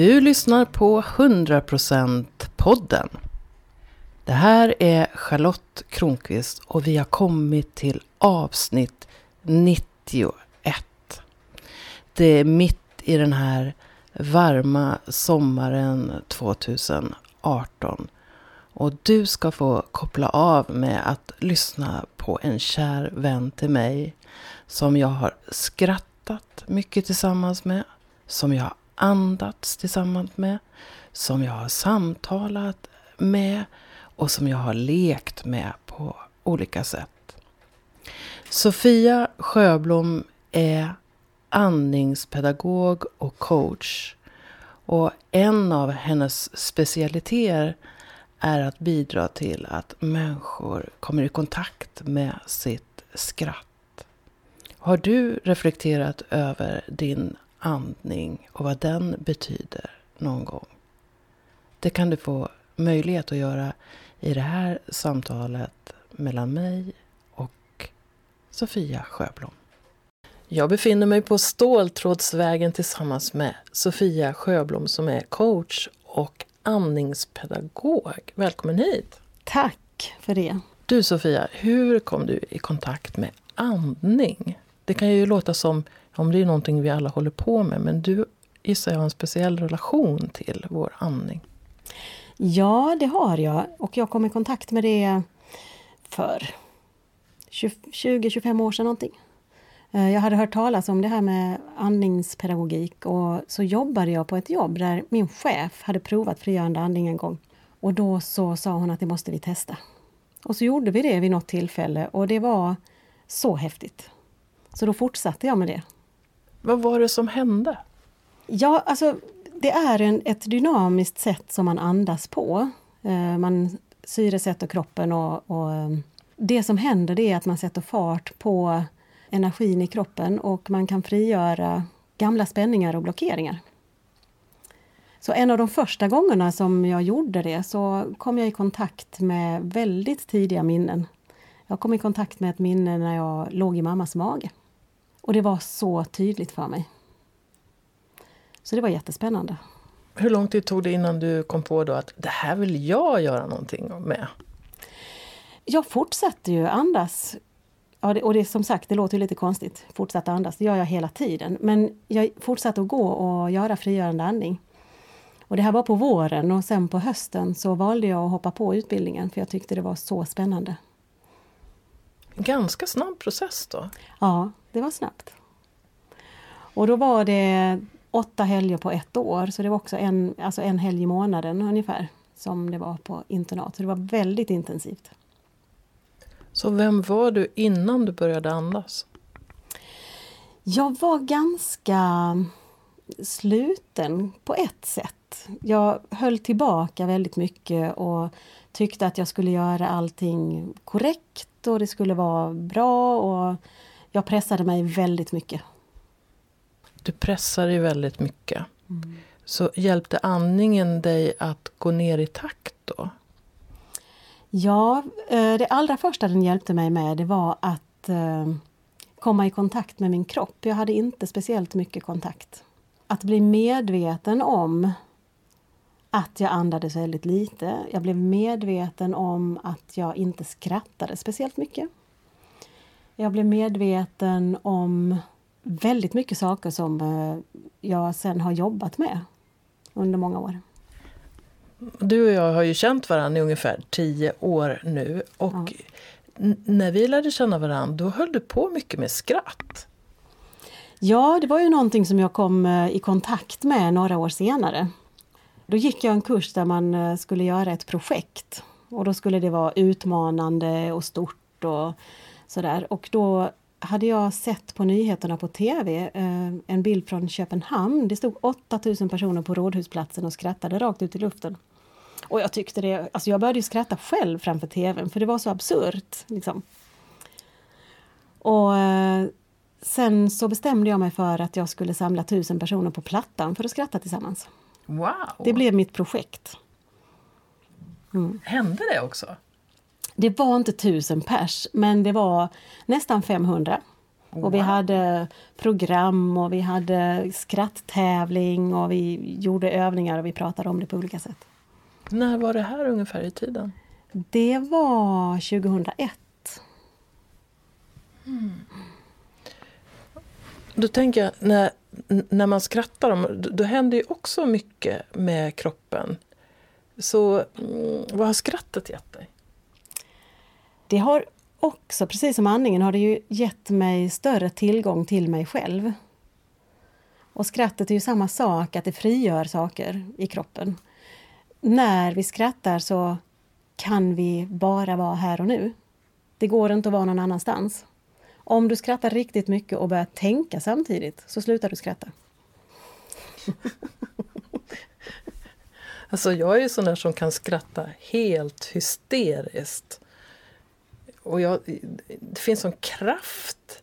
Du lyssnar på 100% podden. Det här är Charlotte Kronqvist och vi har kommit till avsnitt 91. Det är mitt i den här varma sommaren 2018. Och du ska få koppla av med att lyssna på en kär vän till mig som jag har skrattat mycket tillsammans med, som jag har andats tillsammans med, som jag har samtalat med och som jag har lekt med på olika sätt. Sofia Sjöblom är andningspedagog och coach. Och en av hennes specialiteter är att bidra till att människor kommer i kontakt med sitt skratt. Har du reflekterat över din andning och vad den betyder någon gång? Det kan du få möjlighet att göra i det här samtalet mellan mig och Sofia Sjöblom. Jag befinner mig på Ståltrådsvägen tillsammans med Sofia Sjöblom som är coach och andningspedagog. Välkommen hit! Tack för det! Du Sofia, hur kom du i kontakt med andning? Det kan ju låta som om det är någonting vi alla håller på med, men du gissar jag har en speciell relation till vår andning. Ja, det har jag. Och jag kom i kontakt med det för 20-25 år sedan någonting. Eh, jag hade hört talas om det här med andningspedagogik och så jobbade jag på ett jobb där min chef hade provat frigörande andning en gång. Och då så sa hon att det måste vi testa. Och så gjorde vi det vid något tillfälle och det var så häftigt. Så då fortsatte jag med det. Vad var det som hände? Ja, alltså det är en, ett dynamiskt sätt som man andas på. Eh, man syresätter kroppen och, och ehm, det som händer det är att man sätter fart på energin i kroppen och man kan frigöra gamla spänningar och blockeringar. Så en av de första gångerna som jag gjorde det så kom jag i kontakt med väldigt tidiga minnen. Jag kom i kontakt med ett minne när jag låg i mammas mage. Och det var så tydligt för mig. Så det var jättespännande. Hur lång tid tog det innan du kom på då att det här vill jag göra någonting med? Jag fortsatte ju andas. Ja, det, och det som sagt, det låter lite konstigt. Fortsätta andas, det gör jag hela tiden. Men jag fortsatte att gå och göra frigörande andning. Och det här var på våren och sen på hösten så valde jag att hoppa på utbildningen för jag tyckte det var så spännande. Ganska snabb process då? Ja, det var snabbt. Och då var det åtta helger på ett år, så det var också en, alltså en helg i månaden ungefär som det var på internat. Så det var väldigt intensivt. Så vem var du innan du började andas? Jag var ganska sluten på ett sätt. Jag höll tillbaka väldigt mycket och tyckte att jag skulle göra allting korrekt och det skulle vara bra och jag pressade mig väldigt mycket. Du pressar dig väldigt mycket. Mm. Så hjälpte andningen dig att gå ner i takt då? Ja, eh, det allra första den hjälpte mig med det var att eh, komma i kontakt med min kropp. Jag hade inte speciellt mycket kontakt. Att bli medveten om att jag andades väldigt lite. Jag blev medveten om att jag inte skrattade speciellt mycket. Jag blev medveten om väldigt mycket saker som eh, jag sen har jobbat med under många år. Du och jag har ju känt varandra i ungefär tio år nu. Och ja. när vi lärde känna varandra, då höll du på mycket med skratt. Ja, det var ju någonting som jag kom eh, i kontakt med några år senare. Då gick jag en kurs där man eh, skulle göra ett projekt. Och då skulle det vara utmanande och stort och sådär. Och då hade jag sett på nyheterna på tv eh, en bild från Köpenhamn. Det stod 8000 personer på Rådhusplatsen och skrattade rakt ut i luften. Och jag tyckte det, alltså jag började skratta själv framför tvn för det var så absurt. Liksom. Och eh, sen så bestämde jag mig för att jag skulle samla tusen personer på Plattan för att skratta tillsammans. Wow! Det blev mitt projekt. Mm. Hände det också? Det var inte tusen pers, men det var nästan 500. Och vi hade program och vi hade skratttävling och vi gjorde övningar och vi pratade om det på olika sätt. När var det här ungefär i tiden? Det var 2001. Mm. Då tänker jag, när, när man skrattar, då, då händer ju också mycket med kroppen. Så mm, vad har skrattet gett dig? Det har också, precis som andningen, har det ju gett mig större tillgång till mig själv. Och skrattet är ju samma sak, att det frigör saker i kroppen. När vi skrattar så kan vi bara vara här och nu. Det går inte att vara någon annanstans. Om du skrattar riktigt mycket och börjar tänka samtidigt så slutar du skratta. alltså jag är ju sån där som kan skratta helt hysteriskt. Och jag, det finns sån kraft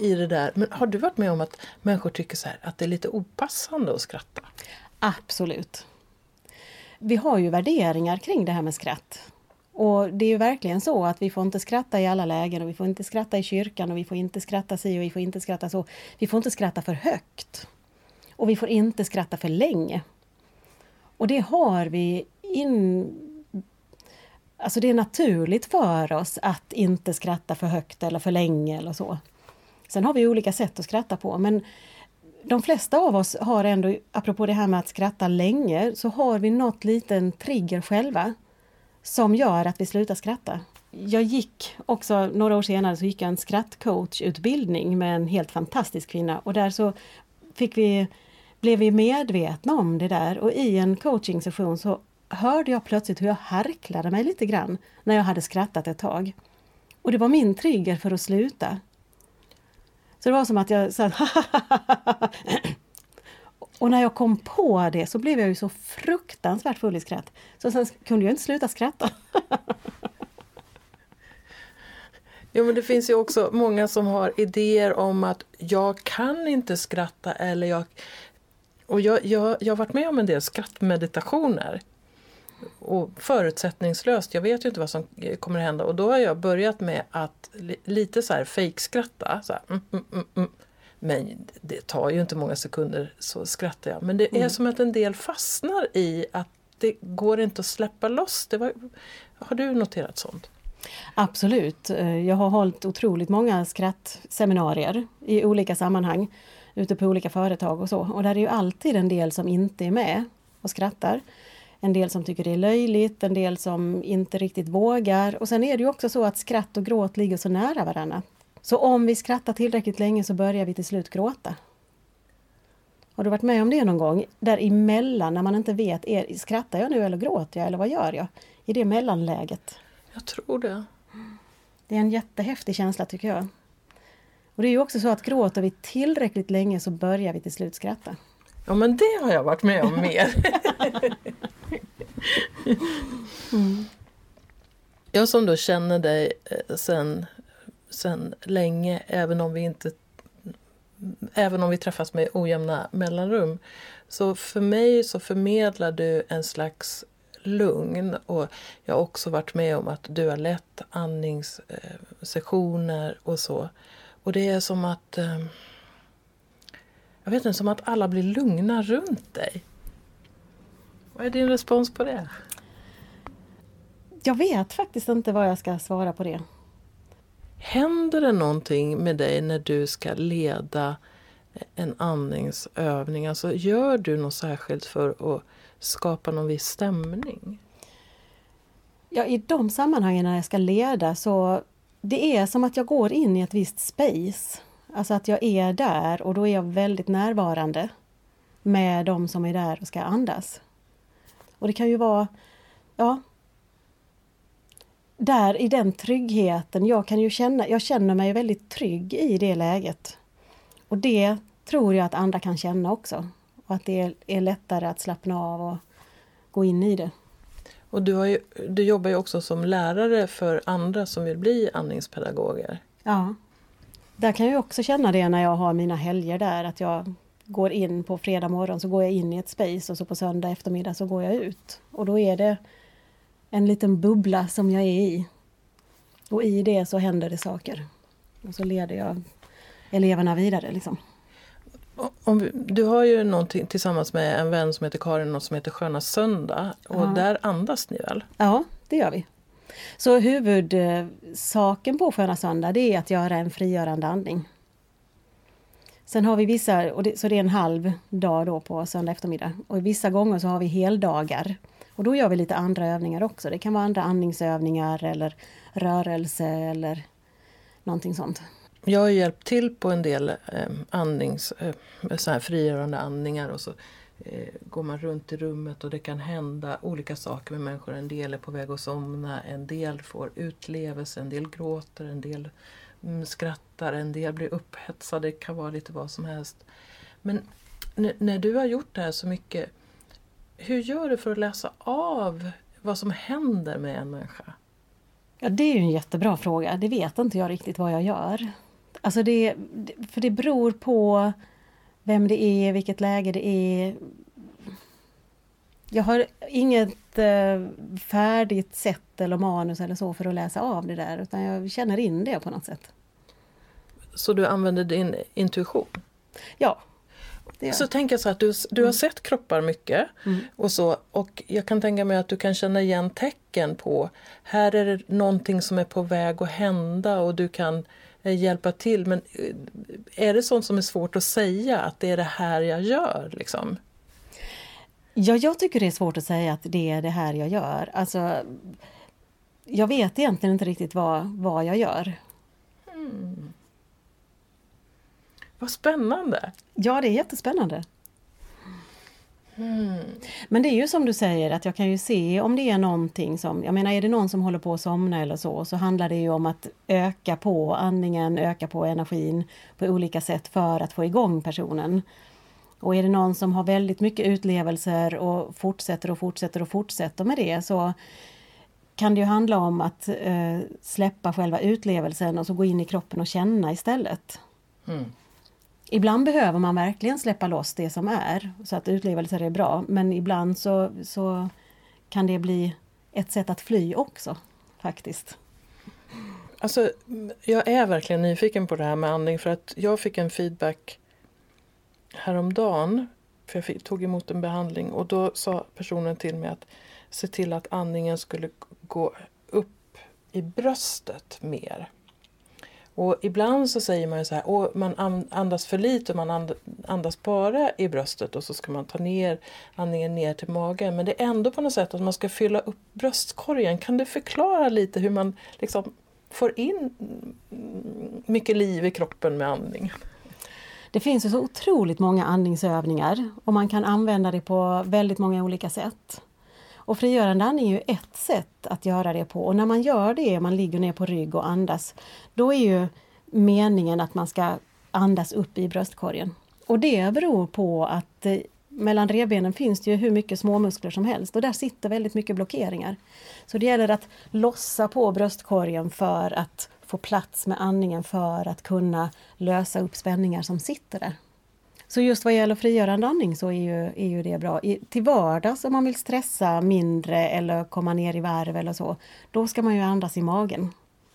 i det där. Men har du varit med om att människor tycker så här, att det är lite opassande att skratta? Absolut. Vi har ju värderingar kring det här med skratt. Och det är ju verkligen så att vi får inte skratta i alla lägen och vi får inte skratta i kyrkan och vi får inte skratta si och vi får inte skratta så. Vi får inte skratta för högt. Och vi får inte skratta för länge. Och det har vi in... Alltså det är naturligt för oss att inte skratta för högt eller för länge eller så. Sen har vi olika sätt att skratta på men de flesta av oss har ändå, apropå det här med att skratta länge, så har vi något liten trigger själva som gör att vi slutar skratta. Jag gick också, några år senare, så gick jag en skrattcoachutbildning med en helt fantastisk kvinna och där så fick vi, blev vi medvetna om det där och i en coachingsession så hörde jag plötsligt hur jag harklade mig lite grann när jag hade skrattat ett tag. Och det var min trigger för att sluta. Så det var som att jag sa Och när jag kom på det så blev jag ju så fruktansvärt full i skratt. Så sen kunde jag inte sluta skratta. Jo men det finns ju också många som har idéer om att jag kan inte skratta eller jag... Och jag, jag, jag har varit med om en del skrattmeditationer. Och förutsättningslöst, jag vet ju inte vad som kommer att hända. Och då har jag börjat med att lite så här fejkskratta. Så här, mm, mm, mm, mm. Men det tar ju inte många sekunder så skrattar jag. Men det är mm. som att en del fastnar i att det går inte att släppa loss. Det var, har du noterat sånt? Absolut. Eh, jag har hållit otroligt många skrattseminarier i olika sammanhang ute på olika företag och så. Och där är ju alltid en del som inte är med och skrattar. En del som tycker det är löjligt, en del som inte riktigt vågar. Och sen är det ju också så att skratt och gråt ligger så nära varandra. Så om vi skrattar tillräckligt länge så börjar vi till slut gråta. Har du varit med om det någon gång? Däremellan när man inte vet, är, skrattar jag nu eller gråter jag eller vad gör jag? I det mellanläget. Jag tror det. Det är en jättehäftig känsla tycker jag. Och det är ju också så att gråter vi tillräckligt länge så börjar vi till slut skratta. Ja men det har jag varit med om mer. mm. Jag som då känner dig eh, sen sen länge, även om vi inte även om vi träffas med ojämna mellanrum. Så för mig så förmedlar du en slags lugn och jag har också varit med om att du har lett andningssessioner och så. Och det är som att eh, jag vet inte, som att alla blir lugna runt dig. Vad är din respons på det? Jag vet faktiskt inte vad jag ska svara på det. Händer det någonting med dig när du ska leda en andningsövning? Alltså gör du något särskilt för att skapa någon viss stämning? Ja, i de sammanhangen när jag ska leda så det är som att jag går in i ett visst space. Alltså att jag är där och då är jag väldigt närvarande med de som är där och ska andas. Och det kan ju vara, ja, där i den tryggheten, jag kan ju känna, jag känner mig väldigt trygg i det läget. Och det tror jag att andra kan känna också. Och att det är, lättare att slappna av och gå in i det. Och du, ju, du jobbar ju också som lärare för andra som vill bli andningspedagoger. Ja. Där kan jag också känna det när jag har mina helger där, att jag går in på fredag morgon så går jag in i ett space och så på söndag eftermiddag så går jag ut. Och då är det en liten bubbla som jag är i. Och i det så händer det saker. Och så leder jag eleverna vidare. Liksom. Om vi, du har ju någonting tillsammans med en vän som heter Karin, något som heter Sköna Söndag. Och Ja. där andas ni väl? Ja, det gör vi. Så huvudsaken på Sköna Söndag det är att göra en frigörande andning. Sen har vi vissa, och det, så det är en halv dag då på söndag eftermiddag. Och vissa gånger så har vi heldagar. Och då gör vi lite andra övningar också. Det kan vara andra andningsövningar eller rörelse eller någonting sånt. Jag har hjälpt till på en del eh, andnings, eh, så här frigörande andningar och så eh, går man runt i rummet och det kan hända olika saker med människor. En del är på väg att somna, en del får utlevelse, en del gråter, en del Mm, skrattar, en del blir upphetsade. Det kan vara lite vad som helst. Men när du har gjort det här så mycket, hur gör du för att läsa av vad som händer med en människa? Ja, det är ju en jättebra fråga. Det vet inte jag riktigt vad jag gör. Alltså det, för det beror på vem det är, vilket läge det är. Jag har inget eh, färdigt sätt eller manus eller så för att läsa av det där utan jag känner in det på något sätt. Så du använder din intuition? Ja, Så tänker jag så att du, du har sett kroppar mycket Mm. och så och jag kan tänka mig att du kan känna igen tecken på här är det någonting som är på väg att hända och du kan eh, hjälpa till. Men eh, är det sånt som är svårt att säga att det är det här jag gör? Liksom? Ja, jag tycker det är svårt att säga att det är det här jag gör. Alltså, jag vet egentligen inte riktigt vad, vad jag gör. Vad spännande! Ja, det är jättespännande. Men det är ju som du säger att jag kan ju se om det är någonting som, jag menar är det någon som håller på att somna eller så, så handlar det ju om att öka på andningen, öka på energin på olika sätt för att få igång personen. Och är det någon som har väldigt mycket utlevelser och fortsätter och fortsätter och fortsätter med det så kan det ju handla om att eh, släppa själva utlevelsen och så gå in i kroppen och känna istället. Mm. Ibland behöver man verkligen släppa loss det som är så att utlevelser är bra men ibland så, så kan det bli ett sätt att fly också faktiskt. Alltså, jag är verkligen nyfiken på det här med andning för att jag fick en feedback häromdagen. För jag fick, tog emot en behandling och då sa personen till mig att se till att andningen skulle gå upp i bröstet mer. Och ibland så säger man ju så här, Åh, man andas för lite och man andas bara i bröstet och så ska man ta ner andningen ner till magen. Men det är ändå på något sätt att man ska fylla upp bröstkorgen. Kan du förklara lite hur man liksom får in mycket liv i kroppen med andning? Det finns ju så otroligt många andningsövningar och man kan använda det på väldigt många olika sätt. Och frigörande andning är ju ett sätt att göra det på och när man gör det, man ligger ner på rygg och andas, då är ju meningen att man ska andas upp i bröstkorgen. Och det beror på att eh, mellan revbenen finns det ju hur mycket småmuskler som helst och där sitter väldigt mycket blockeringar. Så det gäller att lossa på bröstkorgen för att få plats med andningen för att kunna lösa upp spänningar som sitter där. Så just vad gäller frigörande andning så är ju, är ju det bra. I, till vardags om man vill stressa mindre eller komma ner i varv eller så, då ska man ju andas i magen.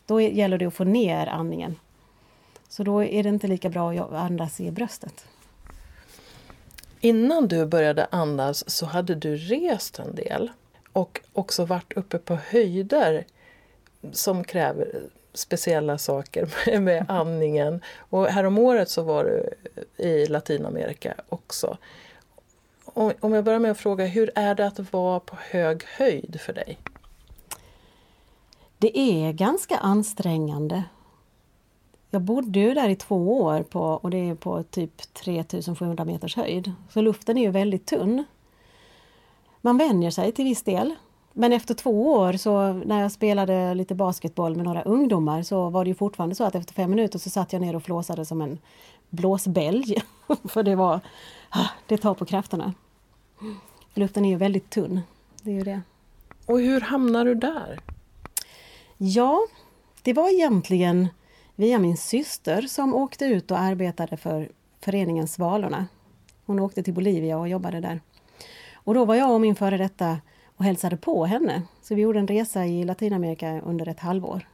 Då är- gäller det att få ner andningen. Så då är det inte lika bra att andas i bröstet. Innan du började andas så hade du rest en del och också varit uppe på höjder som kräver speciella saker med andningen. Och häromåret så var du i Latinamerika också. Om jag börjar med att fråga, hur är det att vara på hög höjd för dig? Det är ganska ansträngande. Jag bodde ju där i två år på, och det är på typ 3700 meters höjd. Så luften är ju väldigt tunn. Man vänjer sig till viss del. Men efter två år, så när jag spelade lite basketboll med några ungdomar, så var det ju fortfarande så att efter fem minuter så satt jag ner och flåsade som en blåsbälg. För det var, ah, det tar på krafterna. Luften är ju väldigt tunn. Det är ju det. Och hur hamnar du där? Ja, det var egentligen via min syster som åkte ut och arbetade för föreningen Svalorna. Hon åkte till Bolivia och jobbade där. Och då var jag och min före detta och hälsade på henne. Så vi gjorde en resa i Latinamerika under ett halvår.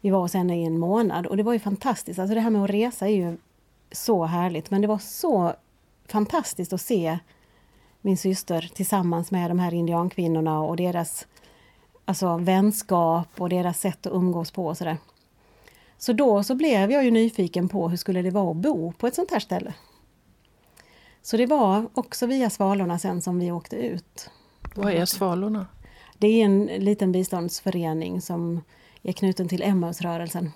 Vi var hos henne i en månad och det var ju fantastiskt. Alltså det här med att resa är ju så härligt men det var så fantastiskt att se min syster tillsammans med de här indiankvinnorna och deras alltså, vänskap och deras sätt att umgås på och sådär. Så då så blev jag ju nyfiken på hur skulle det vara att bo på ett sånt här ställe. Så det var också via Svalorna sen som vi åkte ut. Vad är Svalorna? Det är en liten biståndsförening som är knuten till Emmausrörelsen.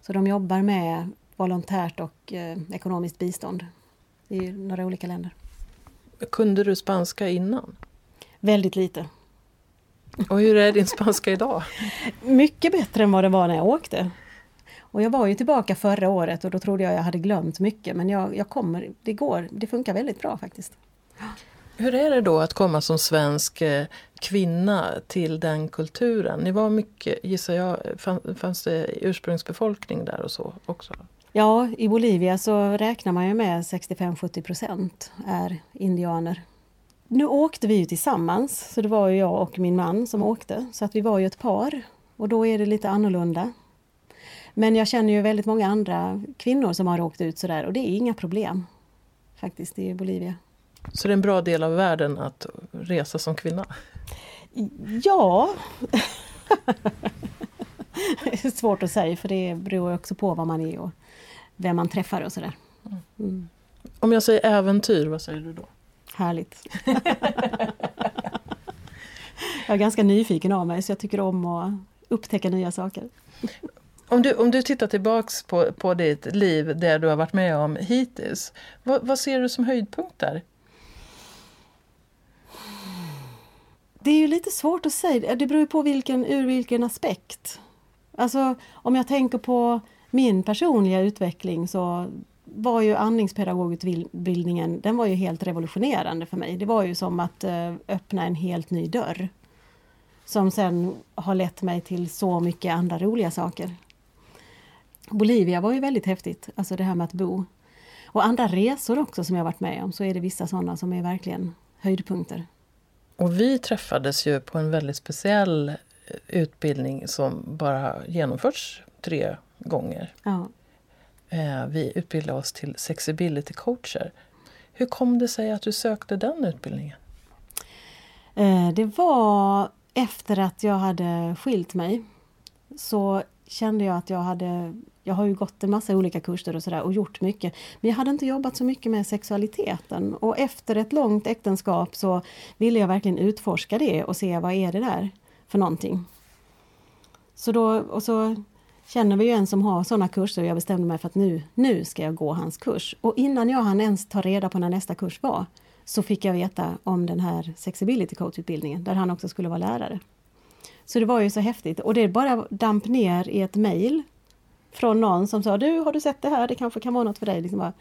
Så de jobbar med volontärt och eh, ekonomiskt bistånd i några olika länder. Kunde du spanska innan? Väldigt lite. Och hur är din spanska idag? Mycket bättre än vad det var när jag åkte. Och jag var ju tillbaka förra året och då trodde jag jag hade glömt mycket men jag, jag kommer, det går, det funkar väldigt bra faktiskt. Hur är det då att komma som svensk eh, kvinna till den kulturen? Ni var mycket, gissar jag, fanns det ursprungsbefolkning där och så också? Ja, i Bolivia så räknar man ju med 65-70 procent är indianer. Nu åkte vi ju tillsammans, så det var ju jag och min man som åkte. Så att vi var ju ett par och då är det lite annorlunda. Men jag känner ju väldigt många andra kvinnor som har åkt ut sådär och det är inga problem faktiskt i Bolivia. Så det är en bra del av världen att resa som kvinna? Ja, det är svårt att säga för det beror också på vad man är och vem man träffar och sådär. Mm. Om jag säger äventyr, vad säger du då? Härligt. jag är ganska nyfiken av mig så jag tycker om att upptäcka nya saker. Om du, om du tittar tillbaks på, på ditt liv, det du har varit med om hittills. Vad, vad ser du som höjdpunkter? Det är ju lite svårt att säga. Det beror ju på vilken, ur vilken aspekt. Alltså om jag tänker på min personliga utveckling så var ju andningspedagogutbildningen den var ju helt revolutionerande för mig. Det var ju som att eh, öppna en helt ny dörr. Som sen har lett mig till så mycket andra roliga saker. Bolivia var ju väldigt häftigt, alltså det här med att bo. Och andra resor också som jag varit med om, så är det vissa sådana som är verkligen höjdpunkter. Och vi träffades ju på en väldigt speciell eh, utbildning som bara genomförts tre gånger. Ja. Eh, vi utbildade oss till Sexibility coacher. Hur kom det sig att du sökte den utbildningen? Eh, det var efter att jag hade skilt mig. Så kände jag att jag hade jag har ju gått en massa olika kurser och sådär och gjort mycket. Men jag hade inte jobbat så mycket med sexualiteten och efter ett långt äktenskap så ville jag verkligen utforska det och se vad är det där för någonting. Så då, och så känner vi ju en som har sådana kurser och jag bestämde mig för att nu, nu ska jag gå hans kurs. Och innan jag hann ens ta reda på när nästa kurs var så fick jag veta om den här sexability coach-utbildningen där han också skulle vara lärare. Så det var ju så häftigt och det bara damp ner i ett mejl från någon som sa du har du sett det här, det kanske kan vara något för dig. Liksom bara,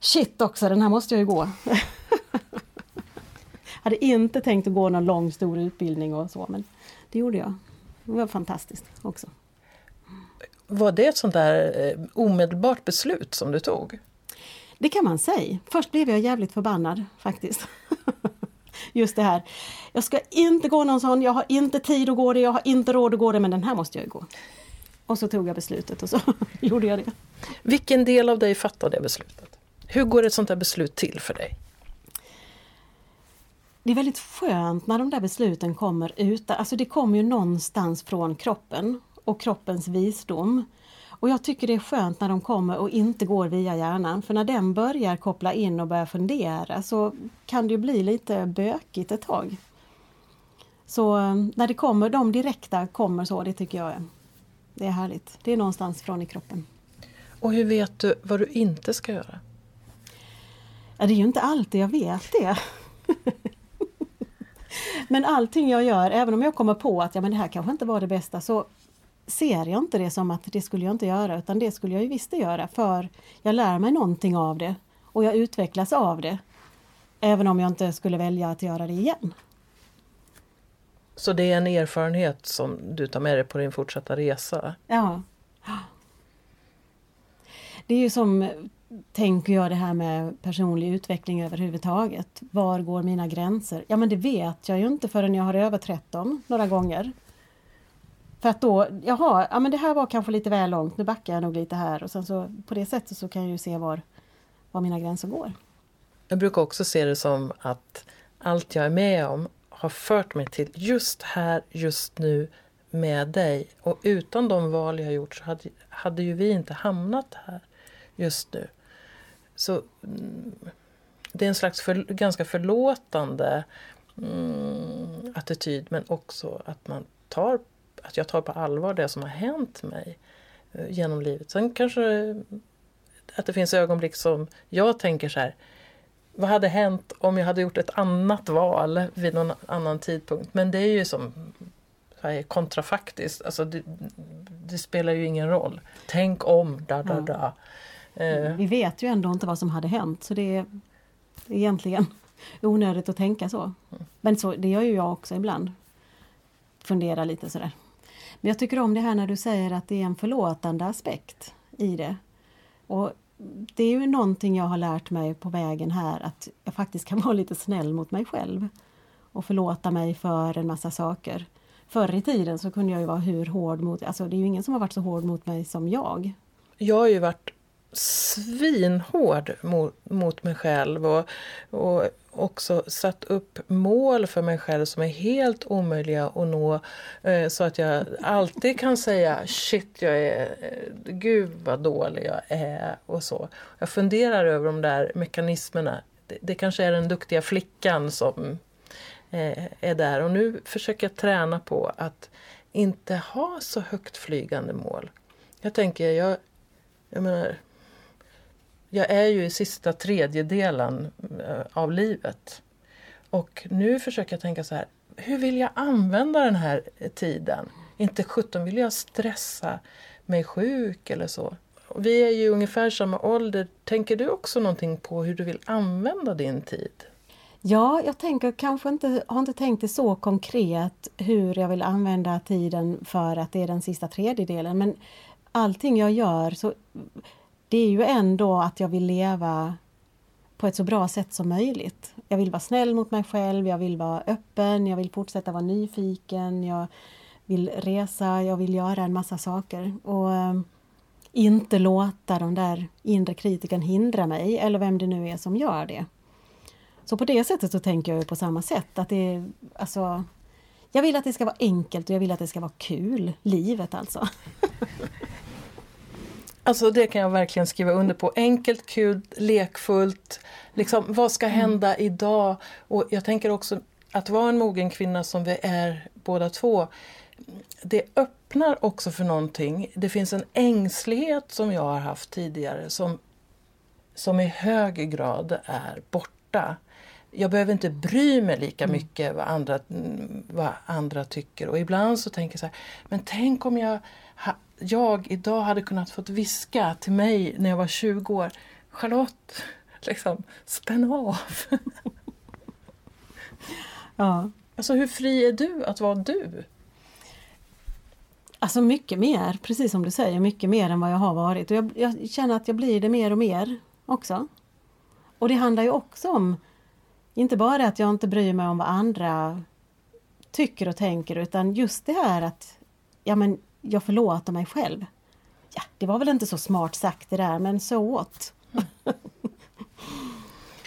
Shit också, den här måste jag ju gå. hade inte tänkt att gå någon lång stor utbildning och så men det gjorde jag. Det var fantastiskt också. Var det ett sånt där eh, omedelbart beslut som du tog? Det kan man säga. Först blev jag jävligt förbannad faktiskt. Just det här. Jag ska inte gå någon sån, jag har inte tid att gå det, jag har inte råd att gå det, men den här måste jag ju gå. Och så tog jag beslutet och så gjorde jag det. Vilken del av dig fattade det beslutet? Hur går ett sånt där beslut till för dig? Det är väldigt skönt när de där besluten kommer ut. Alltså det kommer ju någonstans från kroppen och kroppens visdom. Och jag tycker det är skönt när de kommer och inte går via hjärnan. För när den börjar koppla in och börjar fundera så kan det bli lite bökigt ett tag. Så eh, när det kommer, de direkta kommer så, det tycker jag är, det är härligt. Det är någonstans från i kroppen. Och hur vet du vad du inte ska göra? Ja, det är ju inte alltid jag vet det. Men allting jag gör, även om jag kommer på att ja, men det här kanske inte var det bästa, så ser jag inte det som att det skulle jag inte göra utan det skulle jag ju visst göra för jag lär mig någonting av det och jag utvecklas av det. Även om jag inte skulle välja att göra det igen. Så det är en erfarenhet som du tar med dig på din fortsatta resa? Ja. Det är ju som, tänker jag, det här med personlig utveckling överhuvudtaget. Var går mina gränser? Ja men det vet jag ju inte förrän jag har överträtt dem några gånger. För att då, jaha, ja men det här var kanske lite väl långt, nu backar jag nog lite här och sen så på det sättet så kan jag ju se var, var mina gränser går. Jag brukar också se det som att allt jag är med om har fört mig till just här, just nu med dig. Och utan de val jag gjort så hade, hade ju vi inte hamnat här just nu. Så mm, det är en slags för, ganska förlåtande mm, attityd men också att man tar att jag tar på allvar det som har hänt mig eh, genom livet. Sen kanske mm, att det finns ögonblick som jag tänker så här vad hade hänt om jag hade gjort ett annat val vid någon annan tidpunkt? Men det är ju som kontrafaktiskt. Alltså det, det, spelar ju ingen roll. Tänk om, da da da. Eh. Vi vet ju ändå inte vad som hade hänt så det är egentligen onödigt att tänka så. Men så, det gör ju jag också ibland. Fundera lite sådär. Men jag tycker om det här när du säger att det är en förlåtande aspekt i det. Och det är ju någonting jag har lärt mig på vägen här att jag faktiskt kan vara lite snäll mot mig själv och förlåta mig för en massa saker. Förr i tiden så kunde jag ju vara hur hård mot, alltså det är ju ingen som har varit så hård mot mig som jag. Jag har ju varit svinhård mot, mot mig själv och, och också satt upp mål för mig själv som är helt omöjliga att nå. Eh, så att jag alltid kan säga shit, jag är, eh, gud vad dålig jag är och så. Jag funderar över de där mekanismerna. Det, det kanske är den duktiga flickan som eh, är där och nu försöker jag träna på att inte ha så högt flygande mål. Jag tänker, jag, jag menar, jag är ju i sista tredjedelen eh, av livet. Och nu försöker jag tänka så här, hur vill jag använda den här tiden? Inte 17 vill jag stressa mig sjuk eller så. Vi är ju ungefär samma ålder. Tänker du också någonting på hur du vill använda din tid? Ja, jag tänker kanske inte, har inte tänkt det så konkret hur jag vill använda tiden för att det är den sista tredjedelen. Men allting jag gör så det är ju ändå att jag vill leva på ett så bra sätt som möjligt. Jag vill vara snäll mot mig själv, jag vill vara öppen, jag vill fortsätta vara nyfiken, jag vill resa, jag vill göra en massa saker. Och ehm, inte låta den där inre kritiken hindra mig, eller vem det nu är som gör det. Så på det sättet så tänker jag på samma sätt. att det alltså, Jag vill att det ska vara enkelt och jag vill att det ska vara kul, livet alltså. Alltså det kan jag verkligen skriva under på. Enkelt, kul, lekfullt. Liksom, vad ska mm. hända mm. idag? Och jag tänker också att vara en mogen kvinna som vi är båda två. Det öppnar också för någonting. Det finns en ängslighet som jag har haft tidigare som, som i hög grad är borta. Jag behöver inte bry mig lika mm. mycket vad andra, vad andra tycker. Och ibland så tänker jag så här, men tänk om jag jag idag hade kunnat fått viska till mig när jag var 20 år. Charlotte, liksom, spänn av. ja. Alltså hur fri är du att vara du? Alltså mycket mer, precis som du säger, mycket mer än vad jag har varit. Och jag, jag känner att jag blir det mer och mer också. Och det handlar ju också om, inte bara att jag inte bryr mig om vad andra tycker och tänker, utan just det här att ja, men jag förlåter mig själv. Ja, det var väl inte så smart sagt det där, men så åt.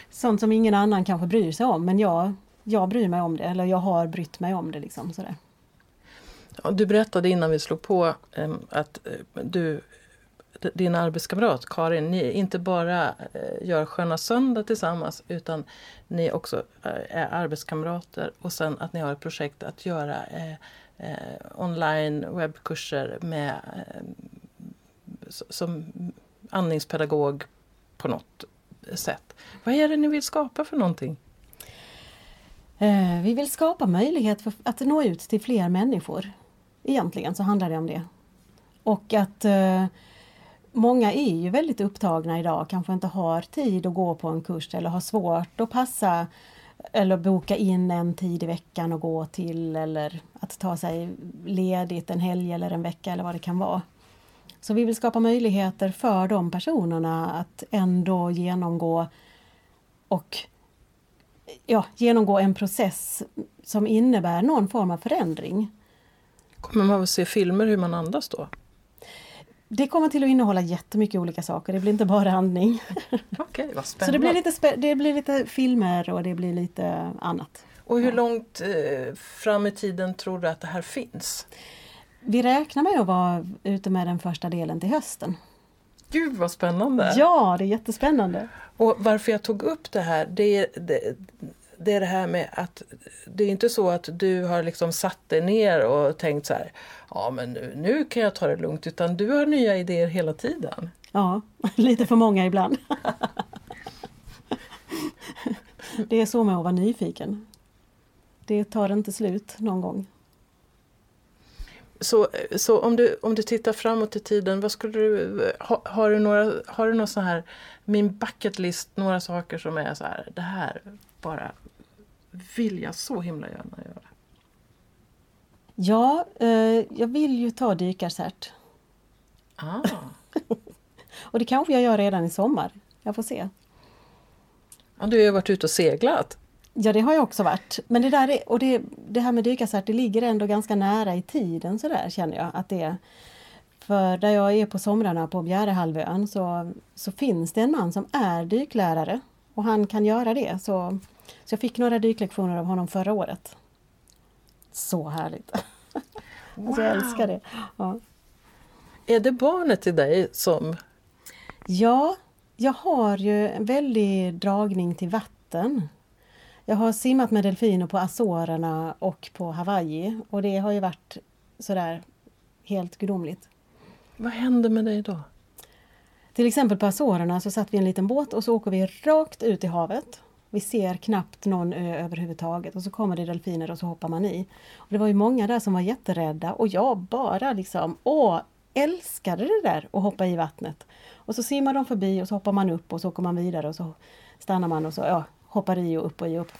Sånt som ingen annan kanske bryr sig om, men jag, jag bryr mig om det, eller jag har brytt mig om det. Liksom, sådär. Ja, du berättade innan vi slog på att uh, du, din arbetskamrat Karin, ni inte bara eh, gör Sköna Söndag tillsammans utan ni också eh, är arbetskamrater och sen att ni har ett projekt att göra eh, online webbkurser med, eh, som andningspedagog på något sätt. Vad är det ni vill skapa för någonting? Eh, vi vill skapa möjlighet för att nå ut till fler människor. Egentligen så handlar det om det. Och att eh, Många är ju väldigt upptagna idag, kanske inte har tid att gå på en kurs eller har svårt att passa eller boka in en tid i veckan och gå till eller att ta sig ledigt en helg eller en vecka eller vad det kan vara. Så vi vill skapa möjligheter för de personerna att ändå genomgå och ja, genomgå en process som innebär någon form av förändring. Kommer man att se filmer hur man andas då? Det kommer till att innehålla jättemycket olika saker. Det blir inte bara andning. Okej, vad Så det blir, lite det blir lite filmer och det blir lite annat. Och hur långt eh, fram i tiden tror du att det här finns? Vi räknar med att vara ute med den första delen till hösten. Gud vad spännande! Ja, det är jättespännande. Och varför jag tog upp det här, det, det, det är det här med att det är inte så att du har liksom satt dig ner och tänkt så här, ja men nu, nu kan jag ta det lugnt, utan du har nya idéer hela tiden. Ja, lite för många ibland. det är så med att vara nyfiken. Det tar inte slut någon gång. Så, så om, du, om du tittar framåt i tiden, vad skulle du, ha, har du några, har du någon sån här, min bucket list, några saker som är så här, det här bara vill jag så himla gärna göra? Ja, eh, jag vill ju ta dykarcert. Ah. och det kanske jag gör redan i sommar. Jag får se. Ja, du har ju varit ute och seglat. Ja, det har jag också varit. Men det, där är, och det, det här med dykarcert, det ligger ändå ganska nära i tiden sådär känner jag. att det För där jag är på somrarna på Bjärehalvön så, så finns det en man som är dyklärare och han kan göra det. Så, så jag fick några dyklektioner av honom förra året. Så härligt! Wow. alltså jag älskar det. Ja. Är det barnet till dig som... Ja, jag har ju en väldig dragning till vatten. Jag har simmat med delfiner på Azorerna och på Hawaii och det har ju varit sådär helt gudomligt. Vad hände med dig då? Till exempel på Azorerna så satt vi i en liten båt och så åker vi rakt ut i havet. Vi ser knappt någon ö överhuvudtaget och så kommer det delfiner och så hoppar man i. Och det var ju många där som var jätterädda och jag bara liksom, åh, älskade det där att hoppa i vattnet. Och så simmar de förbi och så hoppar man upp och så åker man vidare och så stannar man och så ja, hoppar i och upp och i och upp.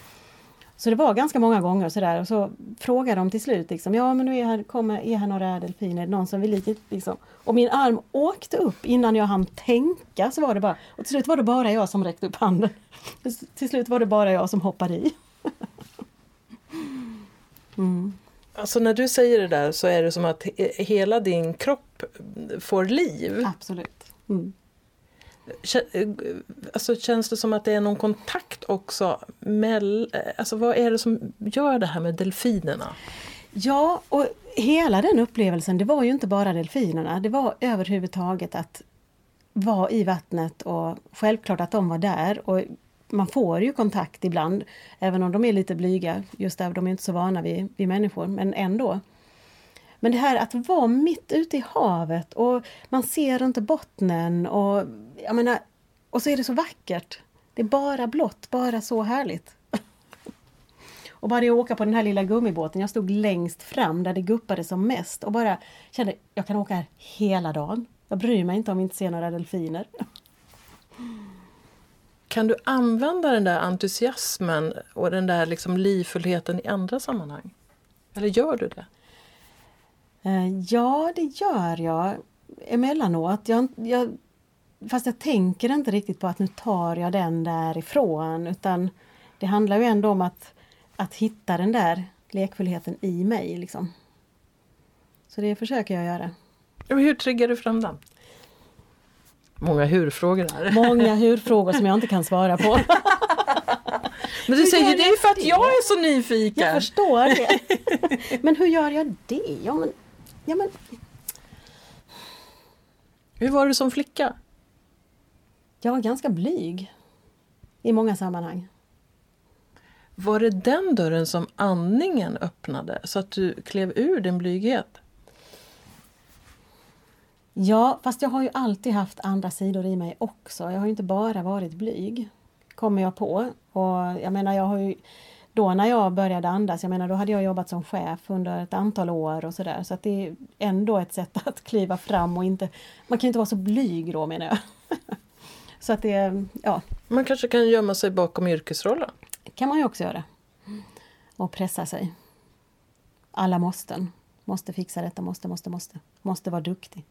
Så det var ganska många gånger sådär och så frågade de till slut liksom, ja men nu är här, kommer, är här några delfiner, någon som vill hit liksom. Och min arm åkte upp innan jag hann tänka så var det bara, och till slut var det bara jag som räckte upp handen. till slut var det bara jag som hoppade i. mm. Alltså när du säger det där så är det som att hela din kropp får liv. Absolut. Mm. Eh, alltså, känns det som att det är någon kontakt också? Med, eh, alltså, vad är det som gör det här med delfinerna? Ja, och hela den upplevelsen, det var ju inte bara delfinerna. Det var överhuvudtaget att vara i vattnet och självklart att de var där. Och man får ju kontakt ibland, även om de är lite blyga. Just där, de är inte så vana vid, vid människor, men ändå. Men det här att vara mitt ute i havet och man ser inte bottnen och jag menar, och så är det så vackert. Det är bara blått, bara så härligt. och bara det att åka på den här lilla gummibåten, jag stod längst fram där det guppade som mest och bara kände, jag kan åka här hela dagen. Jag bryr mig inte om vi inte ser några delfiner. Kan du använda den där entusiasmen och den där liksom livfullheten i andra sammanhang? Eller gör du det? Eh, ja, det gör jag emellanåt. Jag, jag, fast jag tänker inte riktigt på att nu tar jag den därifrån utan det handlar ju ändå om att, att hitta den där lekfullheten i mig. Liksom. Så det försöker jag göra. Och hur triggar du fram den? Många hur-frågor här. Många hur-frågor som jag inte kan svara på. Men du säger det är för att jag är så nyfiken. Jag förstår det. Men hur gör jag det? Ja, men Ja, men... Hur var du som flicka? Jag var ganska blyg i många sammanhang. Var det den dörren som andningen öppnade så att du klev ur din blyghet? Ja, fast jag har ju alltid haft andra sidor i mig också. Jag har inte bara varit blyg, kommer jag på. Och jag menar, jag har ju då när jag började andas, jag menar då hade jag jobbat som chef under ett antal år och sådär. Så att det är ändå ett sätt att kliva fram och inte, man kan inte vara så blyg då menar jag. så att det, ja. Man kanske kan gömma sig bakom yrkesrollen? kan man ju också göra. Och pressa sig. Alla måsten. Måste fixa detta, måste, måste, måste. Måste vara duktig.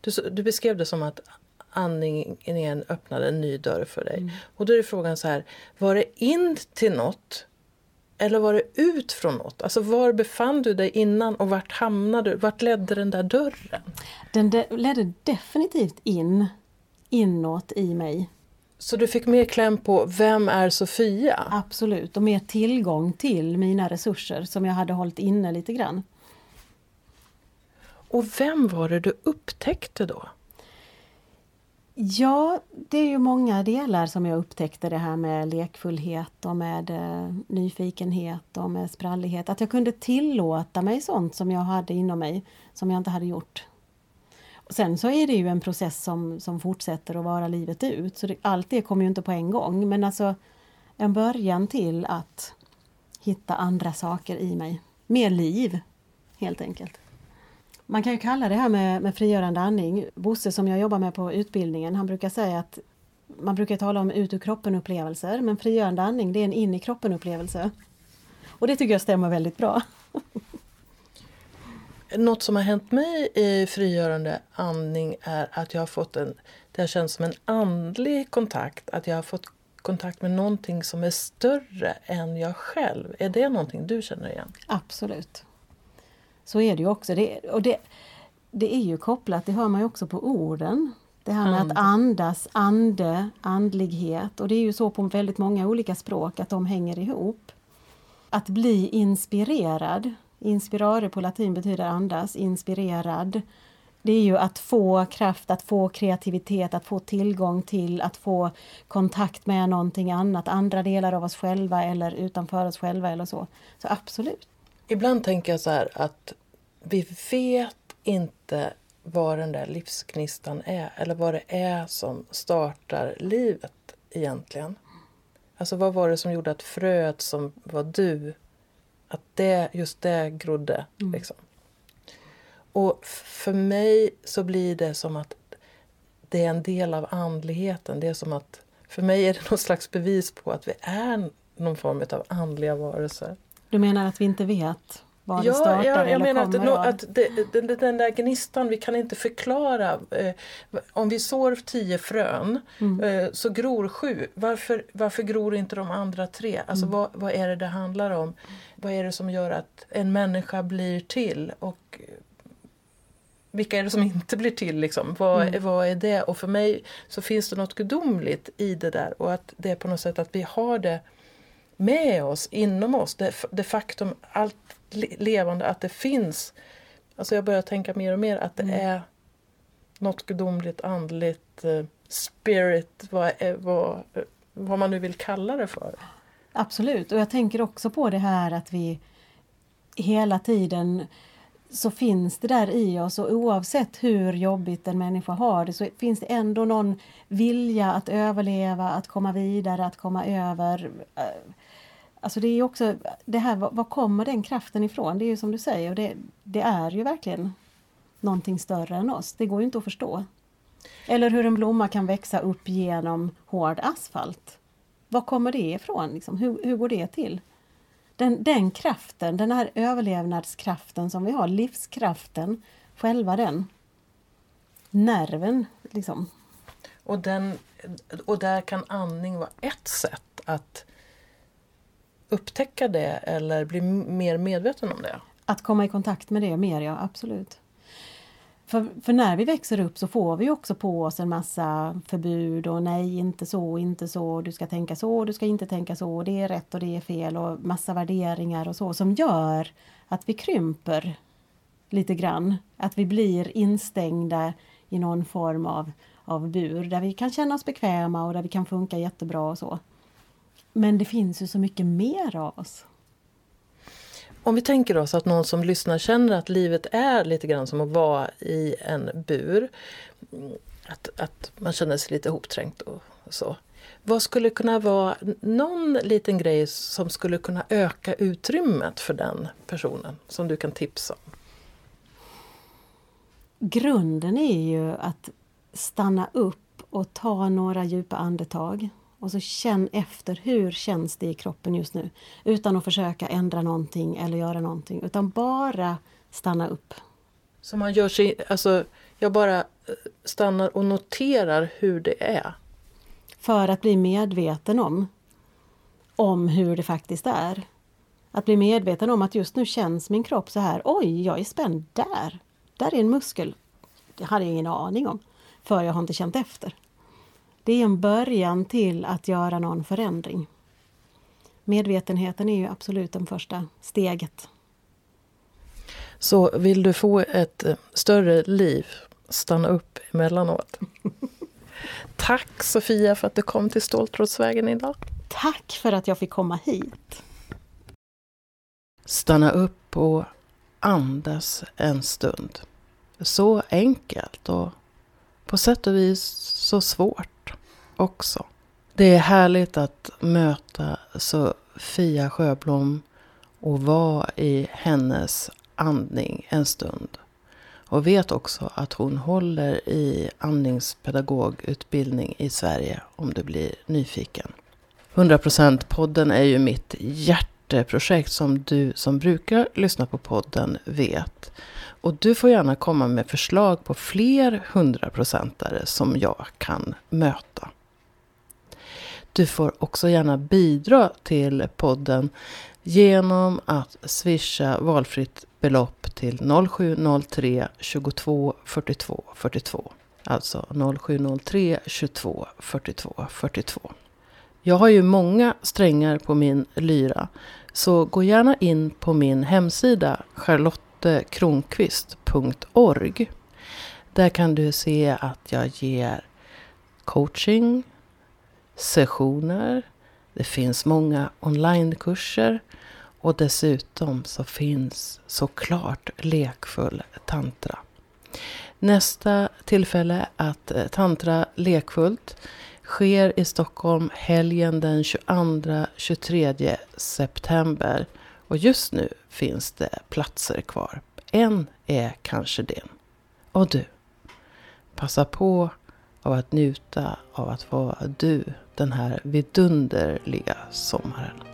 Du, du beskrev det som att andningen öppnade en ny dörr för dig. Mm. Och då är frågan så här, var det in till något Eller var det ut från något? Alltså var befann du dig innan och vart hamnade du? Vart ledde den där dörren? Den de ledde definitivt in, inåt i mig. Så du fick mer kläm på vem är Sofia? Absolut, och mer tillgång till mina resurser som jag hade hållit inne lite grann. Och vem var det du upptäckte då? Ja, det är ju många delar som jag upptäckte det här med lekfullhet och med eh, nyfikenhet och med sprallighet. Att jag kunde tillåta mig sånt som jag hade inom mig som jag inte hade gjort. Och sen så är det ju en process som, som fortsätter att vara livet ut. Så det, allt det kommer ju inte på en gång men alltså en början till att hitta andra saker i mig. Mer liv, helt enkelt. Man kan ju kalla det här med, med frigörande andning. Bosse som jag jobbar med på utbildningen, han brukar säga att man brukar tala om ut ur kroppen upplevelser, men frigörande andning det är en in i kroppen upplevelse. Och det tycker jag stämmer väldigt bra. Något som har hänt mig i frigörande andning är att jag har fått en, det har känts som en andlig kontakt, att jag har fått kontakt med någonting som är större än jag själv. Är det någonting du känner igen? Absolut. Så är det ju också. Det, och det, det är ju kopplat, det hör man ju också på orden. Det här med att andas, ande, andlighet. Och det är ju så på väldigt många olika språk att de hänger ihop. Att bli inspirerad. Inspirare på latin betyder andas, inspirerad. Det är ju att få kraft, att få kreativitet, att få tillgång till, att få kontakt med någonting annat, andra delar av oss själva eller utanför oss själva eller så. Så absolut. Ibland tänker jag så här att vi vet inte vad den där livsknistan är eller vad det är som startar livet egentligen. Alltså vad var det som gjorde att fröet som var du, att det, just det grodde? Mm. Liksom. Och för mig så blir det som att det är en del av andligheten. Det är som att, för mig är det något slags bevis på att vi är någon form av andliga varelser. Du menar att vi inte vet var ja, det startar ja, jag eller menar kommer? Att, att det, den, den där gnistan, vi kan inte förklara. Eh, om vi sår tio frön mm. eh, så gror sju. Varför, varför gror inte de andra tre? Alltså mm. vad, vad är det det handlar om? Vad är det som gör att en människa blir till? Och vilka är det som inte blir till? Liksom? Vad, mm. vad är det? Och för mig så finns det något gudomligt i det där och att det är på något sätt att vi har det med oss, inom oss. Det, det faktum, allt levande, att det finns. Alltså jag börjar tänka mer och mer att det mm. är något gudomligt, andligt, uh, spirit, vad, är, vad, vad man nu vill kalla det för. Absolut, och jag tänker också på det här att vi hela tiden så finns det där i oss och oavsett hur jobbigt en människa har det så finns det ändå någon vilja att överleva, att komma vidare, att komma över. Alltså det är också det här, var kommer den kraften ifrån? Det är ju som du säger, och det, det är ju verkligen någonting större än oss. Det går ju inte att förstå. Eller hur en blomma kan växa upp genom hård asfalt. Var kommer det ifrån? Liksom? Hur, hur går det till? Den, den kraften, den här överlevnadskraften som vi har, livskraften, själva den. Nerven, liksom. Och, den, och där kan andning vara ett sätt att upptäcka det eller bli mer medveten om det? Att komma i kontakt med det mer, ja absolut. För, för, när vi växer upp så får vi också på oss en massa förbud och nej, inte så, inte så, du ska tänka så, du ska inte tänka så, det är rätt och det är fel och massa värderingar och så som gör att vi krymper lite grann. Att vi blir instängda i någon form av, av bur där vi kan känna oss bekväma och där vi kan funka jättebra och så. Men det finns ju så mycket mer av oss. Om vi tänker oss att någon som lyssnar känner att livet är lite grann som att vara i en bur. Att, att man känner sig lite hopträngt och så. Vad skulle kunna vara någon liten grej som skulle kunna öka utrymmet för den personen som du kan tipsa om? Grunden är ju att stanna upp och ta några djupa andetag. Och så känn efter, hur känns det i kroppen just nu? Utan att försöka ändra någonting eller göra någonting, utan bara stanna upp. Så man gör sig, alltså jag bara eh, stannar och noterar hur det är? För att bli medveten om, om hur det faktiskt är. Att bli medveten om att just nu känns min kropp så här. Oj, jag är spänd där. Där är en muskel. Det hade jag ingen aning om. För jag har inte känt efter. Det är en början till att göra någon förändring. Medvetenheten är ju absolut det första steget. Så vill du få ett eh, större liv, stanna upp emellanåt. Tack Sofia för att du kom till Ståltrådsvägen idag. Tack för att jag fick komma hit. Stanna upp och andas en stund. Så enkelt och på sätt och vis så svårt också. Det är härligt att möta Sofia Sjöblom och vara i hennes andning en stund. Och vet också att hon håller i andningspedagogutbildning i Sverige om du blir nyfiken. 100% podden är ju mitt hjärteprojekt som du som brukar lyssna på podden vet. Och du får gärna komma med förslag på fler hundraprocentare som jag kan möta. Du får också gärna bidra till podden genom att swisha valfritt belopp till 0703 22 42 42. Alltså 0703 22 42 42. Jag har ju många strängar på min lyra. Så gå gärna in på min hemsida charlottekronqvist.org. Där kan du se att jag ger coaching, sessioner, det finns många onlinekurser och dessutom så finns såklart lekfull tantra. Nästa tillfälle att eh, tantra lekfullt sker i Stockholm helgen den 22-23 september. Och just nu finns det platser kvar. En är kanske din. Och du, passa på av att njuta av att vara du den här vidunderliga sommaren.